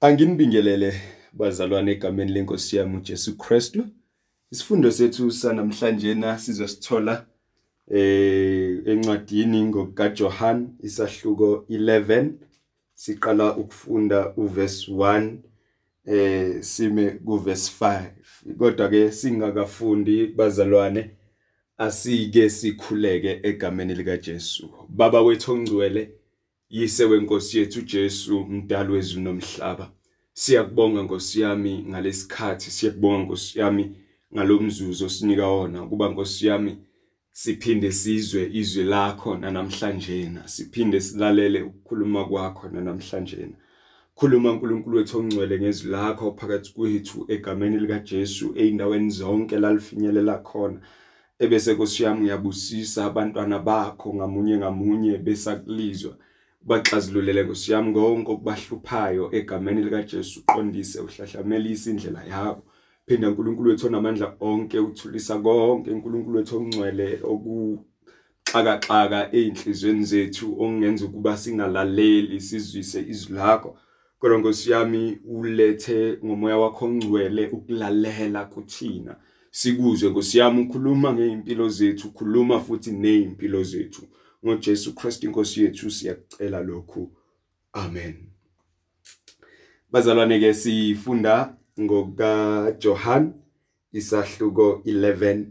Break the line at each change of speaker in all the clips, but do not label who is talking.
Anginibingelele bazalwane egameni lenkosi yami uJesu Kristu. Isifundo sethu sanamhlanje na sizosithola eh encwadini ngokaJohn isahluko 11 siqala ukufunda uverse 1 eh sime kuverse 5 kodwa ke singakafundi bazalwane asike sikhuleke egameni lika Jesu baba wethu ongcwele yise wenkosi yethu Jesu mdali wezulu nomhlaba. Siyakubonga Nkosi yami ngalesikhathi siyakubonga Nkosi yami ngalomzuzu osinika wona. Kuba Nkosi yami siphinde sizwe izwi lakho namhlanje na siphinde silalele ukukhuluma kwakho namhlanje na khuluma uNkulunkulu wethu ongcwele ngezwi lakho phakathi kwethu egameni lika Jesu eindaweni zonke lalifinyelela khona. Ebese Nkosi yami uyabusisa abantwana bakho ngamunye ngamunye besakulizwa. Baxazululele Nkosi yami konke okubahluphayo egameni lika Jesu uqondise uhlahlamelisa indlela yabo. Phinda uNkulunkulu wethu onamandla onke uthulisa konke. uNkulunkulu wethu ongcwele okuxakaxaka einhlizweni zethu ongenza ukuba singalaleli sizwise izwi lakho. Kodwa Nkosi yami ulethe ngomoya wakho ongcwele ukulalela kuthina. Sikuzwe Nkosi yami ukhuluma ngeimpilo zethu ukhuluma futhi nezimpilo zethu. ngoJesu Kristu inkosi yethu siyakucela lokhu. Amen. Bazalwane ke sifunda ngoka Johann isahluko 11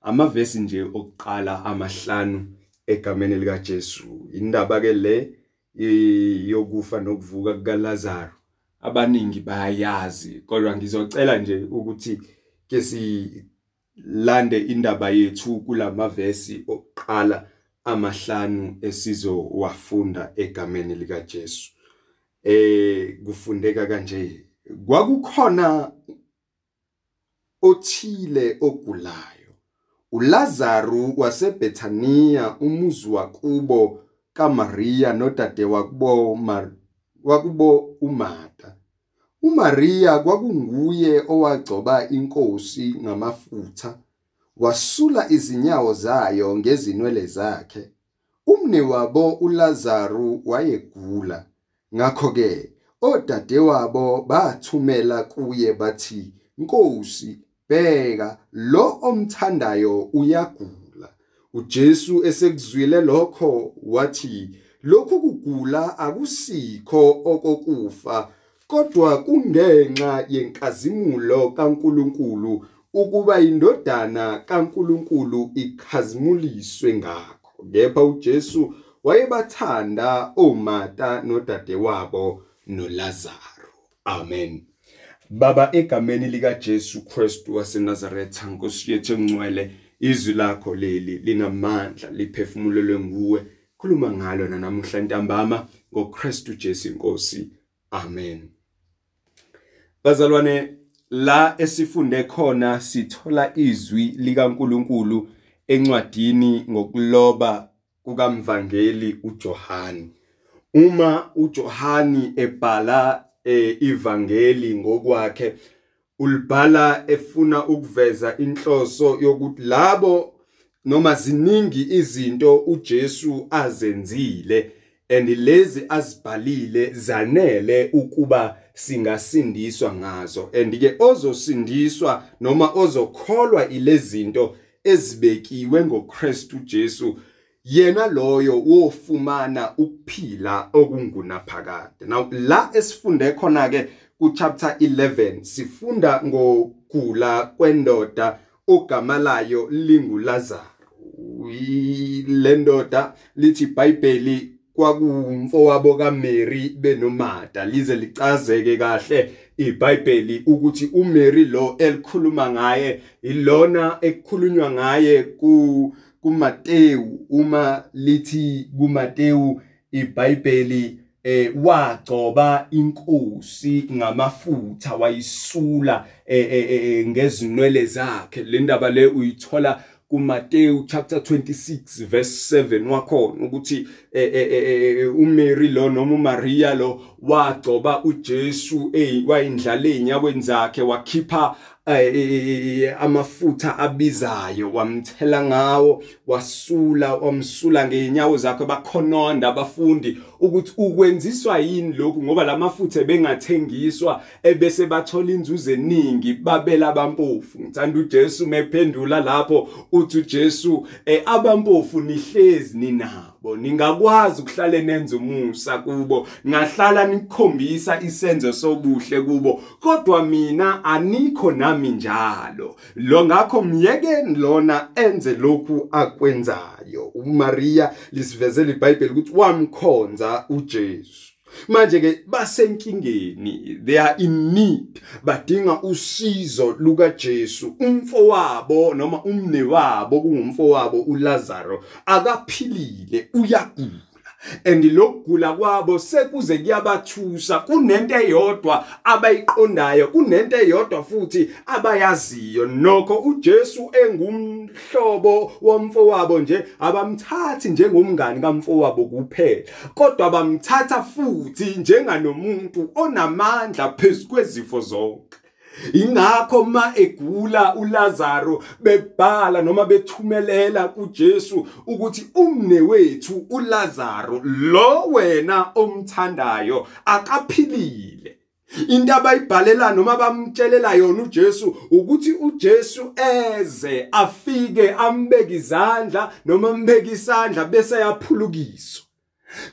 amavesi nje okuqala amahlanu egameni lika Jesu indaba ke le yokufa nokuvuka kukaLazaro abaningi bayayazi kodwa ngizocela nje ukuthi ke silande indaba yethu kulamavesi okuqala amahlanu esizowafunda egameni lika Jesu eh kufundeka kanje kwakukhona othile ogulayo. uLazaro waseBethania umuzi wakubo kaMaria nodade wakubo wakubo uMartha uMaria kwakunguye owagcoba inkosi ngamafutha. Wasula izinyawo zayo ngezinwele zakhe. Umne wabo uLazaro wayegula. Ngakho ke odadewabo bathumela kuye bathi Nkosi bheka lo omthandayo uyagula. uJesu esekuzwile lokho wathi lokhu kugula akusikho okokufa kodwa kungenxa yenkazimulo kaNkuluNkulu ukuba indodana kaNkuluNkulu ikhazimuliswe ngakho. Kepha uJesu wayebathanda oMata nodadewabo noLazaro. Amen. Baba egameni lika Jesu Kristu waseNazaretha Nkosi yethu engcwele izwi lakho leli linamandla liphefumulelwe nguwe. Khuluma ngalo namuhla ntambama ngoKristu Jesu inkosi amen. Bazalwane la esifunde khona sithola izwi likaNkuluNkulu encwadini ngokuloba kukamvangeli uJohani uma uJohani ebhala ivangeli ngokwakhe ulibhala efuna ukuveza inhloso yokuthi labo noma ziningi izinto uJesu azenzile and lezi azibhalile zanele ukuba singasindiswa ngazo. And ke ozosindiswa noma ozokholwa ilezinto ezibekiwe ngoKristu Jesu yena loyo wofumana ukuphila okungunaphakade. Now la esifunde khona ke ku chapter 11 sifunda ngokugula kwendoda ogama layo lingulazaro lendoda lithi iBhayibheli kwakuwumfowabo kaMary benoMartha lize licazeke kahle iBhayibheli ukuthi uMary lo elikhuluma ngaye ilona ekukhulunywa ngaye ku kuMateyu uma lithi kuMateyu iBhayibheli eh wagcoba inkosi ngamafutha wayisula ngezinwele zakhe. Le ndaba le uyithola kuMateyu chapter 26 verse 7 wakhona ukuthi uMary lo noma uMaria lo wagcoba uJesu wayindlala ezinyakweni zakhe wakhipha amafutha abizayo wamthela ngawo wasula wamsula ngeenyawo zakhe bakhononda abafundi ukuthi ukwenziswa yini lokhu? Ngoba lamafutha bengathengiswa ebese bathola inzuzo eningi babela abampofu. Ngithanda uJesu mephendula lapho uthi uJesu eh, abampofu nihlezi ninabo ningakwazi ukuhlala nenze umusa kubo ngahlala nikhombisa isenzo sobuhle kubo kodwa mina anikho nami njalo. Lo ngakho myekeni lona enze lokhu akwenzayo. uMaria lisivezela iBhayibheli ukuthi wamkhonza uJesu. Manje ke basenkingeni they are in need. Badinga usizo luka Jesu umfowabo noma umne wabo kungumfowabo uLazaro akaphilile uyagula and lokugula kwabo sekuze kuyabathusa. Kunento eyodwa abayiqondayo kunento eyodwa futhi abayaziyo. Nokho uJesu engumhlobo womfowabo nje abamthathi njengomngani kamfowabo kuphela. Kodwa bamthatha futhi njenganomuntu onamandla phezukwezifo zonke. Ingakho ma egula uLazaro bebhala noma bethumelela kuJesu ukuthi umne wethu uLazaro lo wena omthandayo akaphilile. Into abayibhalela noma bamtshelela yona uJesu ukuthi uJesu eze afike ambeke izandla noma ambeke isandla bese yaphulukiswa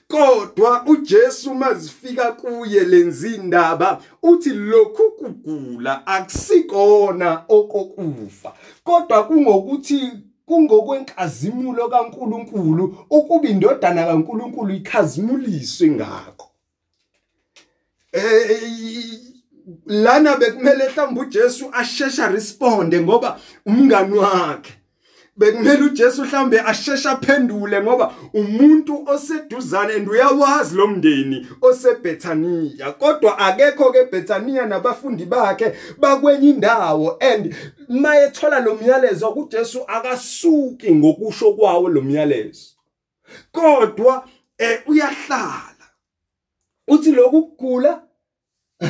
kodwa uJesu mazifika kuye lenzindaba uthi lokhu kugula akusikona okokufa. Kodwa kungokuthi kungokwenkazimulo kaNkuluNkulu ukuba indodana kaNkuluNkulu ikhazimuliswe ngakho. Eh lana bekumele mhlawumbe uJesu ashesha responde ngoba umngani wakhe bekumele uJesu mhlambe ashesha aphendule ngoba umuntu oseduzane and uyawazi lo mndeni oseBethania. Kodwa akekho ke Bethania nabafundi bakhe bakwenye indawo and mayethola lo myalezo kuJesu akasuki ngokusho kwawo lo myalezo. Kodwa eh uyahlala. Uthi lokugula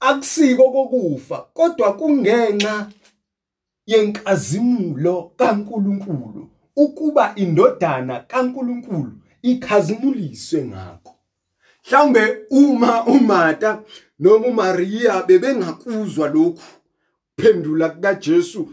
akusiko kokufa kodwa kungenxa yenkazimulo kaNkuluNkulu ukuba indodana kaNkuluNkulu ikhazimuliswe ngakho. Mhlawumbe uma uMartha noma uMaria bebengakuzwa lokhu phendula kukaJesu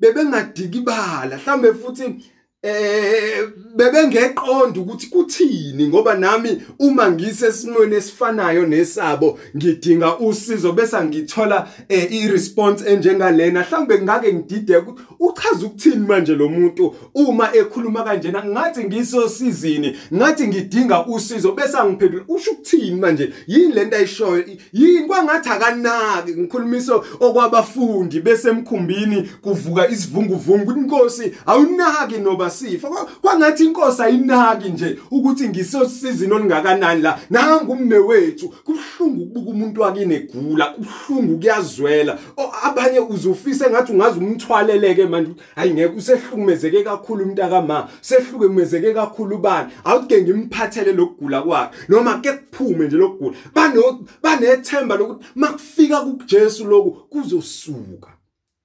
bebengadikibala mhlawumbe futhi eh bebengeqonda ukuthi kuthini ngoba nami uma ngisesimweni esifanayo nesabo ngidinga usizo bese ngithola eh, iresponse enjengalena. Mhlawumbe ngake ngidide uchaza ukuthini manje lo muntu? Uma ekhuluma kanjena ngathi ngisosizini ngathi ngidinga usizo bese angiphendula usho ukuthini manje? Yini lento ayishoyo? Yini? Kwangathi akanaki. Ngikhulumiso okwabafundi bese emkhumbini kuvuka isivunguvungu. Inkosi awunaki noba sifa kwangathi inkosi ayinaki nje ukuthi ngisosizini olingakanani la. Nanga umme wethu. Kubuhlungu ukubuka umuntu wakini egula kubuhlungu kuyazwela. Abanye uzufisa engathi ungaze umthwaleleke manje. Hayi ngeke usehlukumezeke kakhulu umntaka ma sehlukumezeke kakhulu bani awuke ngimphathele lokugula kwakhe noma ke kuphume nje lokugula. Bano banethemba lokuthi makufika kuJesu lokhu kuzosuka.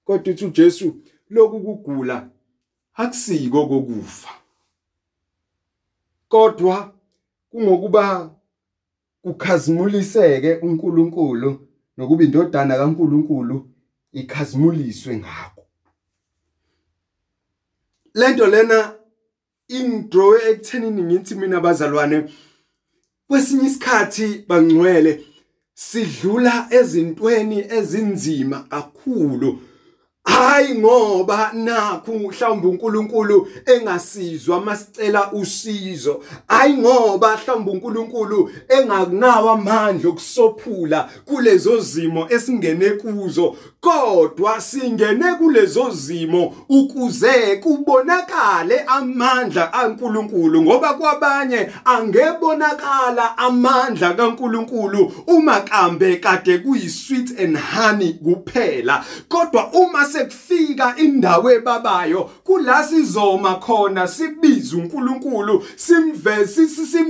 Kodwa uthi uJesu lokhu kugula akusiko kokufa kodwa kungokuba kukhazimuliseke uNkulunkulu nokuba indodana kaNkulunkulu ikhazimuliswe ngakho. Lento lena indrowe ekuthenini ngithi mina bazalwane kwesinye isikhathi bangcwele sidlula ezintweni ezinzima kakhulu. Hayi ngoba nakho mhlawumbe uNkulunkulu engasizwa masicela usizo. Hayi ngoba mhlawumbe uNkulunkulu engakunawa amandla okusophula kulezo zimo esingene kuzo. Kodwa singene kulezo zimo ukuze kubonakale amandla kaNkulunkulu ngoba kwabanye angebonakala amandla kaNkulunkulu uma kambe kade kuyisweet and honey kuphela. Kodwa uma sekufika indawo ebabayo kula sizoma khona sibiza uNkulunkulu simveze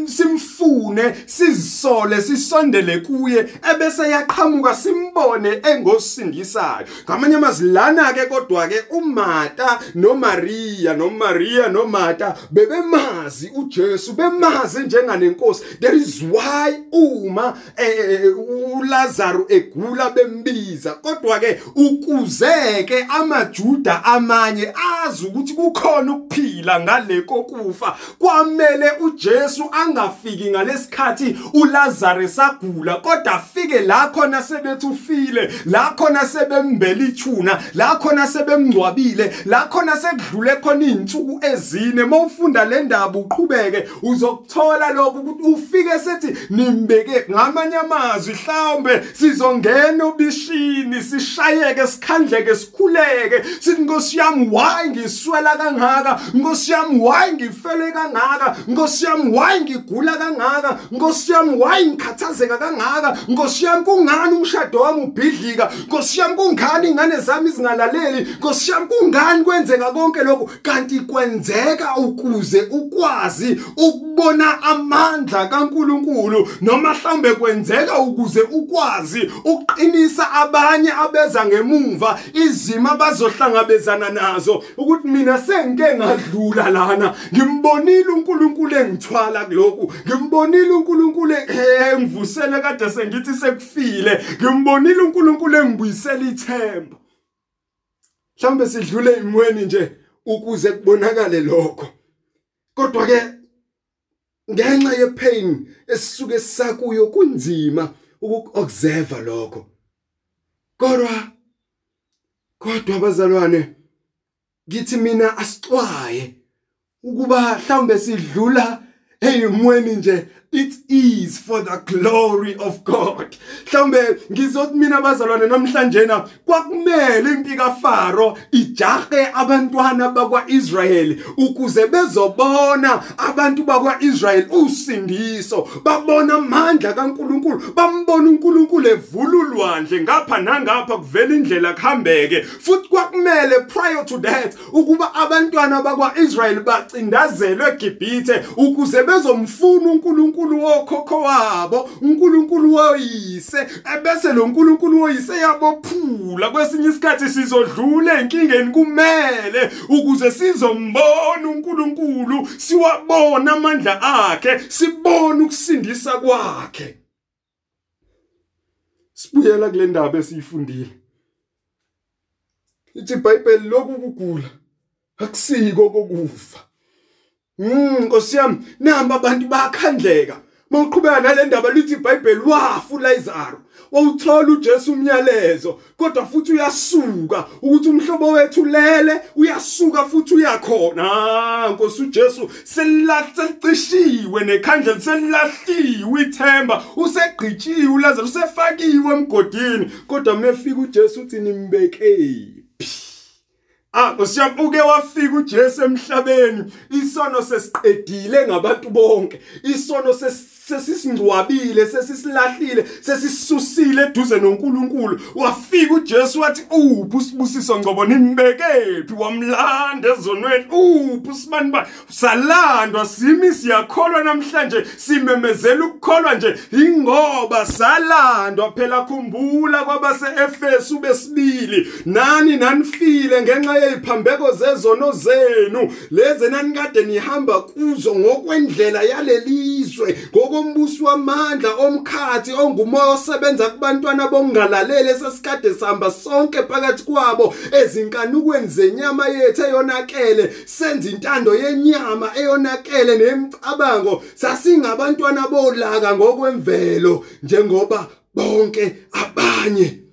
simfune sizisole sisondele kuye ebese yaqhamuka simbone engosindisa ophelayo ngamanye amazwi lana ke kodwa ke uMartha noMaria noMaria noMartha bebemazi uJesu bemazi njenganenkosi. There is why uma eh, uLazarus egula bembiza. Kodwa ke ukuze ke amaJuda amanye azi ukuthi kukhona ukuphila ngale kokufa kwamele uJesu angafiki ngalesikhathi uLazarus agula kodwa afike la khona sebethi ufile la khona sebembela ithuna la khona sebemngcwabile la khona sekudlule khona izinsuku ezine. Mawufunda le ndaba uqhubeke uzokuthola lokho ukuthi ufike sethi nimbeke ngamanye amazwi mhlawumbe sizongena ubishini sishayeke sikhandleke sikhuleke. Sithi nkosi yami why ngiswela kangaka? Nkosi yami why ngifele kangaka? Nkosi yami why ngigula kangaka? Nkosi yami why ngikhathazeka kangaka? Nkosi yami kungani umshado wami ubhidlika? Nkosi yami kungani ingane zami zingalaleli? Nkosi yami kungani kwenzeka konke lokho kanti kwenzeka ukuze ukwazi ukubona amandla kaNkuluNkulu noma mhlambe kwenzeka ukuze ukwazi uqinisa abanye abeza ngemuva izimo abazohlangabezana nazo. Ukuthi mina sengike ngadlula lana ngimbonile uNkulunkulu engithwala kuloko ngimbonile uNkulunkulu engivusele kade sengithi sekufile ngimbonile uNkulunkulu engibuyisela ithemba mhlawumbe sidlule imweni nje ukuze kubonakale lokho. Kodwa ke ngenxa yepain esisuke sisakuyo kunzima ukuobserve lokho. Kodwa kodwa abazalwane ngithi mina asixwaye ukuba mhlawumbe sidlula eyimweni nje it is for the glory of God. Mhlawumbe ngizothi mina abazalwane namhlanje na kwakumele impika Faro ijahe abantwana bakwaIsrayeli ukuze bezobona abantu bakwaIsrayeli usindiso babona amandla kaNkuluNkulu bambona uNkulunkulu evula ulwandle ngapha nangapha kuvela indlela kuhambeke. Futhi kwakumele prior to that ukuba abantwana bakwaIsrayeli bacindazelwe eGibhithe ukuze bezomfuna uNkulunkulu uNkulunkulu wokhokho wabo uNkulunkulu woyise ebese lo uNkulunkulu woyise yabophula. Kwesinye isikhathi sizodlula enkingeni kumele ukuze sizombona uNkulunkulu siwabona amandla akhe sibone ukusindisa kwakhe. Sibuyela kule ndaba esiyifundile. Ithi iBhayibheli lokhu kugula akusiko kokufa. Mm Nkosi yami namba abantu bayakhandleka Mawuqhubeka nale ndaba lithi iBhayibheli wafu Lazarus wawuthola uJesu umyalezo kodwa futhi uyasuka ukuthi umhlobo wethu lele uyasuka futhi uyakhona. Ah Nkosi uJesu selilacishiwe nekhandla selilahliwe ithemba usegqitshiwe uLazarus usefakiwe emgodini. Kodwa mefika uJesu uthi nimbekephi Ah usiyambuke wafika uJesu emhlabeni. Isono sesiqedile ngabantu bonke. Isono sesisingcwabile sesisilahlile sesisusile eduze noNkulunkulu. Wafika uJesu wathi uphi usibusiso ngcobo? Nimbekephi wamlanda ezonweni uphi usibani ba salandwa simi siyakholwa namhlanje simemezela ukukholwa nje. Ingoba salandwa phela khumbula kwabase Efesu besibili nani nanifile ngenxa yeziphambeko zezono zenu? Lezi nanikade nihamba kuzo ngokwendlela yalelizwe ngokombuso wamandla omkhathi ongumoya osebenza kubantwana bongalaleli esesikade sihamba sonke phakathi kwabo ezinkanukweni zenyama yethu eyonakele senza intando yenyama eyonakele nemicabango sasingabantwana bolaka ngokwemvelo njengoba bonke abanye.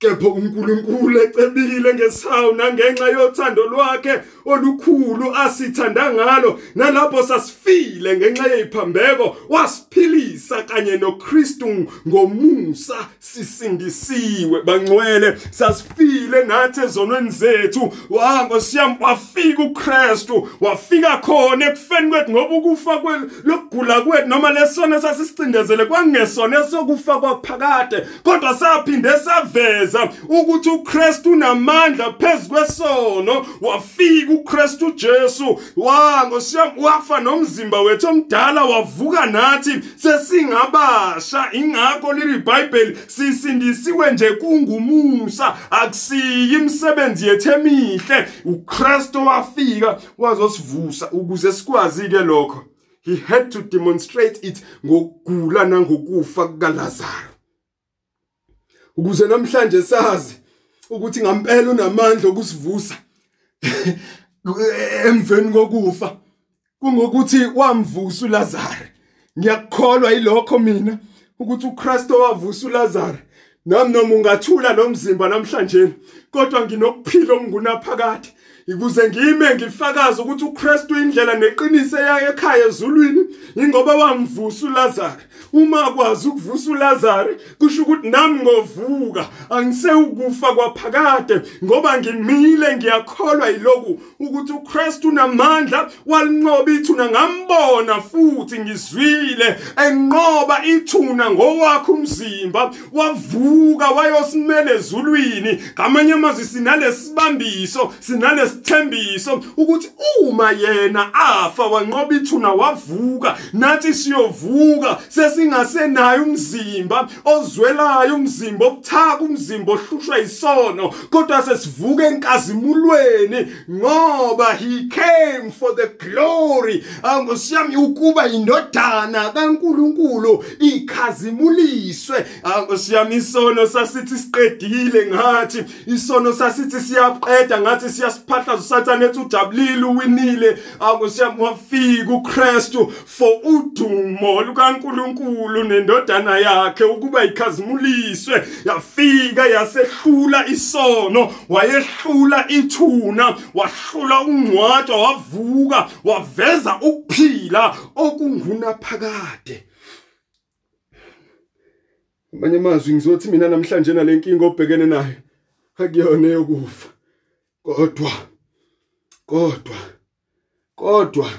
Kepha uNkulunkulu ecebile ngesawu nangenxa yothando lwakhe olukhulu asithanda ngalo nalapho sasifile ngenxa yeziphambeko wasiphilisa kanye noKristu ngomusa sisindisiwe. Bangcwele sasifile nathi ezonweni zethu. Wango siyam wafika uKristu wafika khona ekufeni kwethu ngoba ukufa kwelokugula kwethu noma lesona sasisicindezele kwangesona esokufa kwaphakade kodwa saphinde saveza waveza ukuthi uKristu unamandla phezukwesono wafika uKristu Jesu. Wangosiyam wafa nomzimba wethu omdala wavuka nathi sesingabasha. Ingakho leli iBhayibheli sisindisiwe nje kungumusa. Akusiyi imisebenzi yethu emihle. uKristu wafika wazosivusa ukuze sikwazi ke lokho. He had to demonstrate it ngokugula nangokufa kukaLazaro. Ukuze namhlanje sazi ukuthi ngampela unamandla okusivusa. Emveni kokufa kungokuthi wamvusa uLazaro ngiyakholwa ilokho mina ukuthi uKristu wavusa uLazaro nami noma ungathula lo mzimba namhlanje kodwa nginokuphila okungunaphakade. Ukuze ngime ngifakaze ukuthi uKristu indlela neqiniso yayo ekhaya ezulwini ingoba wamvusa uLazaro uma akwazi ukuvusa uLazaro kusho ukuthi nami ngovuka angisewukufa kwaphakade ngoba ngimile ngiyakholwa yiloku ukuthi uKristu unamandla walinqoba ithuna. Ngambona futhi ngizwile enqoba ithuna ngowakhe umzimba wavuka wayosimele ezulwini. Ngamanye amazwi sinalesibambiso sinalesithembiso ukuthi uma yena afa wanqoba ithuna wavuka. Nathi siyovuka sesingasenayo umzimba ozwelayo umzimba obuthaka umzimba ohlushwa isono kodwa sesivuka enkazimulweni ngoba he came for the glory. Angosiyami ukuba indodana kaNkuluNkulu ikhazimuliswe. Angosiyami isono sasithi siqedile ngathi isono sasithi siyaqeda ngathi siyasiphathaza usathane ethi ujabulile uwinile. Angosiyami wafika uKristu for udumo lukaNkuluNkulu nendodana yakhe ukuba ikhazimuliswe yafika yasehlula isono wayehlula ithuna wahlula ungcwatshwa wavuka waveza ukuphila okungunaphakade. Manje amazwi ngizothi mina namhlanje nalenkinga obhekene nayo akuyona yokufa kodwa kodwa kodwa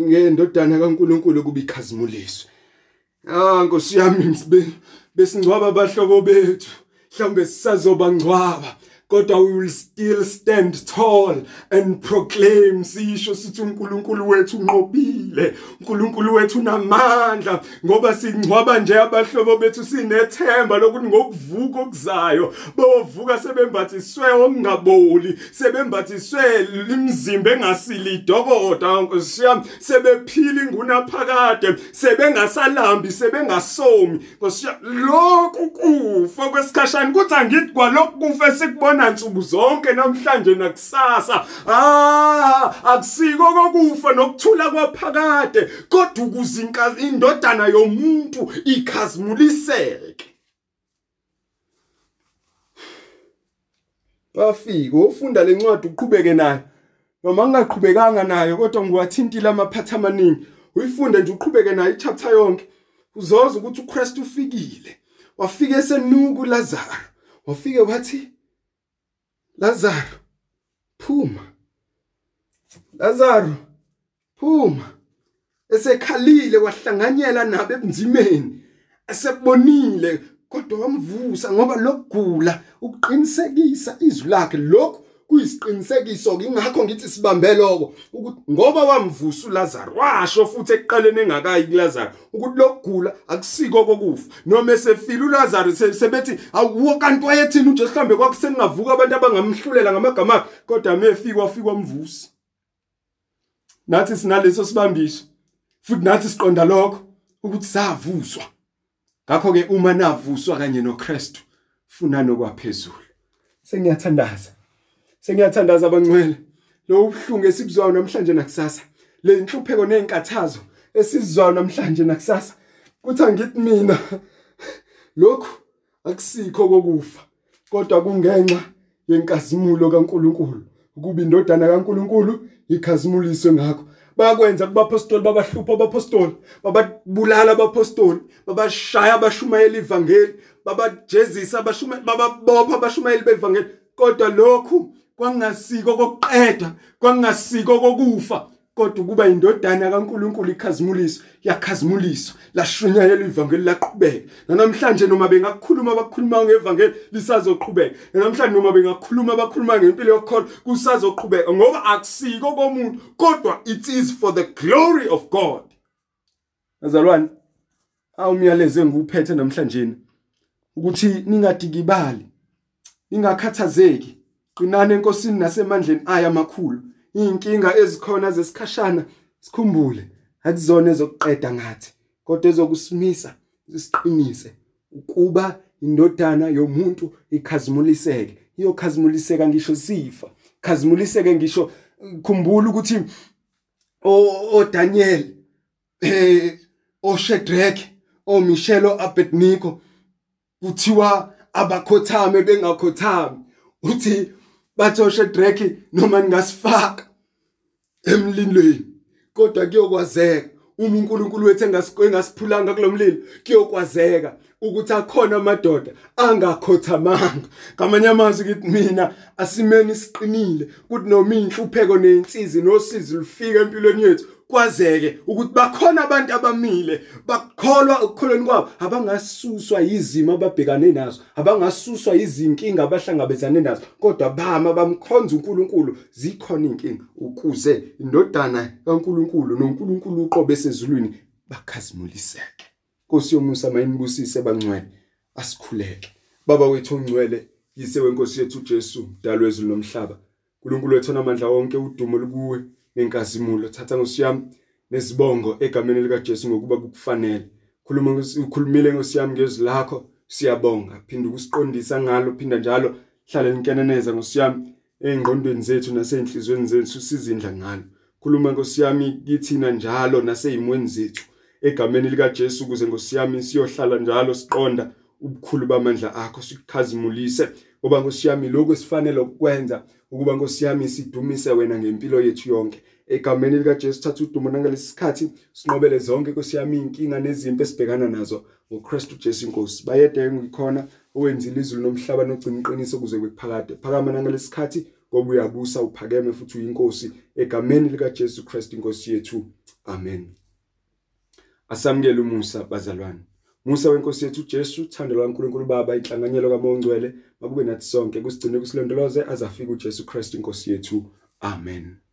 ngendodana kaNkuluNkulu kuba ikhazimuliswe ah nkosi yami besingcwaba abahlobo bethu mhlawumbe sisazoba ngcwaba. Kodwa we will still stand tall and proclaim sisho sithi uNkulunkulu wethu unqobile uNkulunkulu wethu unamandla ngoba singcwaba nje abahlobo bethu sinethemba lokuthi ngokuvuka okuzayo bovuka sebembathiswe okungaboli sebembathiswe imizimba engasili idokoda nkosiyami sebephila ingunaphakade sebengasalambi sebengasomi. Nkosiyami lokhu kufa kwesikhashana kuthi angithi kwalokhu kufa esikubona sibona nsuku zonke namhlanje nakusasa. Ah akusiko kokufa nokuthula kwaphakade kodwa ukuzinka indodana yomuntu ikhazimuliseke wafika ufunda lencwadi uqhubeke nayo. Noma ngingaqhubekanga nayo kodwa ngiwathintile amaphatha amaningi. Uyifunde nje uqhubeke nayo ichapter yonke. Uzoza ukuthi uKristu ufikile. Wafika esenuku Lazaro. Wafike wathi Lazaro phuma. Lazaro phuma. Esekhalile wahlanganyela nabo ebunzimeni esebonile kodwa wamvusa ngoba lokugula ukuqinisekisa izwi lakhe lokhu kuyisiqinisekiso ke ingakho ngithi sibambe lokho ukuthi ngoba wamvusa uLazaro washo futhi ekuqaleni engakayi kuLazaro ukuthi lokugula akusiko kokufa. Noma esefile uLazaro sebethi awuwo kanti wayethini uJesu mhlambe kwakusengavuka abantu abangamhlulela ngamagama kodwa mefika wafika wamvusa. Nathi sinaleso sibambiso futhi nathi siqonda lokho ukuthi savuswa. Ngakho ke uma navuswa kanye noKristu funa nokwaphezulu. Sengiyathandaza. Sengiyathandaza abangcwele. Lo ubhlungu esibuzwayo namhlanje nakusasa. Le inhlupheko nezinkathazo esizwayo namhlanje nakusasa. Kuthi angithi mina lokhu akusikho kokufa kodwa kungenxa yenkazimulo kaNkuluNkulu. Ukuba indodana kaNkuluNkulu ikhazimuliswe ngakho. Bayakwenza kubapostoli babahlupha abapostoli bababulala abapostoli babashaya abashumayeli ivangeli babajezisa abashumayeli bababopha abashumayeli bevangeli. Kodwa lokhu kwangasiko kokuqeda kwangasiko kokufa kodwa kuba indodana kaNkuluNkulu ikhazimuliso yakhazimuliswa lashunyayela ivangeli laqhubeka. Namhlanje noma bengakukhuluma abakhuluma ngevangeli lisazoqhubeka. Namhlanje noma bengakukhuluma abakhuluma ngempilo yokholo kusazoqhubeka. Ngoba akusiko komuntu kodwa it is for the glory of God. Azalwane awumyalezo enguphethe namhlanje ukuthi ningadikibali ningakhathazeki. Qinana enkosini nasemandleni aya amakhulu. Inkinga ezikhona zesikhashana sikhumbule akuzona ezokuqeda ngathi kodwa ezokusimisa sisiqinise ukuba indodana yomuntu ikhazimuliseke iyokhazimuliseka ngisho sifa khazimuliseke ngisho khumbula ukuthi o Daniel eh o Shadrach o Michelle Abednego kuthiwa abakhothame bengakhothami. Uthi batho Shadrach noma ningasifaka emlindweni. Kodwa kuyokwazeka uma uNkulunkulu wethu engasiphulanga kulomlilo kuyokwazeka ukuthi akhona amadoda angakhothamanga. Ngamanye amazwi ngithi mina asimeni siqinile ukuthi noma inhlupheko nezinsizi nosizi lufika empilweni yethu. Kwazeke ukuthi bakhona abantu abamile bakholwa ukukholweni kwabo abangasuswa izimo ababhekane nazo abangasuswa izinkinga abahlangabezane nazo. Kodwa bama bamkhonza uNkulunkulu zikhona inkinga ukuze indodana kaNkulunkulu noNkulunkulu uqobe esezulwini bakhazimuliseke. Nkosi yomusa mayinibusise bangcwele asikhuleke. Baba wethu ongcwele yise wenkosi yethu uJesu dalo ezulu nomhlaba. uNkulunkulu wethu onamandla wonke udumo lukuwe. Nenkazimulo thatha ngosiyami nesibongo egameni lika Jesu ngokuba kukufanele. Khuluma ukhulumile ngosiyami ngezwi lakho. Siyabonga. Phinda ukusiqondisa ngalo phinda njalo hlala linkeneneza ngosiyami engqondweni zethu nasenhlizweni zethu sizindla ngalo. Khuluma ngosiyami kithina njalo naseyimweni zethu egameni lika Jesu ukuze ngosiyami siyohlala njalo siqonda ubukhulu bamandla akho sikukhazimulise ngoba ngosiyami lokho esifanele ukwenza ukuba ngosiyami sidumise wena ngempilo yethu yonke. Egameni lika Jesu thatha udumo nangalesi sikhathi sinqobele zonke nkosiyami inkinga nezimpi esibhekana nazo ngoKristu Jesu inkosi bayede ngikhona owenzile izulu nomhlaba nogcina iqiniso kuze kwekuphakade phakama nangalesi sikhathi ngoba uyabusa uphakeme futhi uyinkosi. Egameni lika Jesu Christ inkosi yethu amen. Asamukele umusa bazalwane. Musa wenkosi yethu Jesu thando lwaNkulunkulu Baba inhlanganyelo kaMongcwele makube nathi sonke kusigcine kusilondoloze azafika uJesu Christ inkosi yethu. Amen.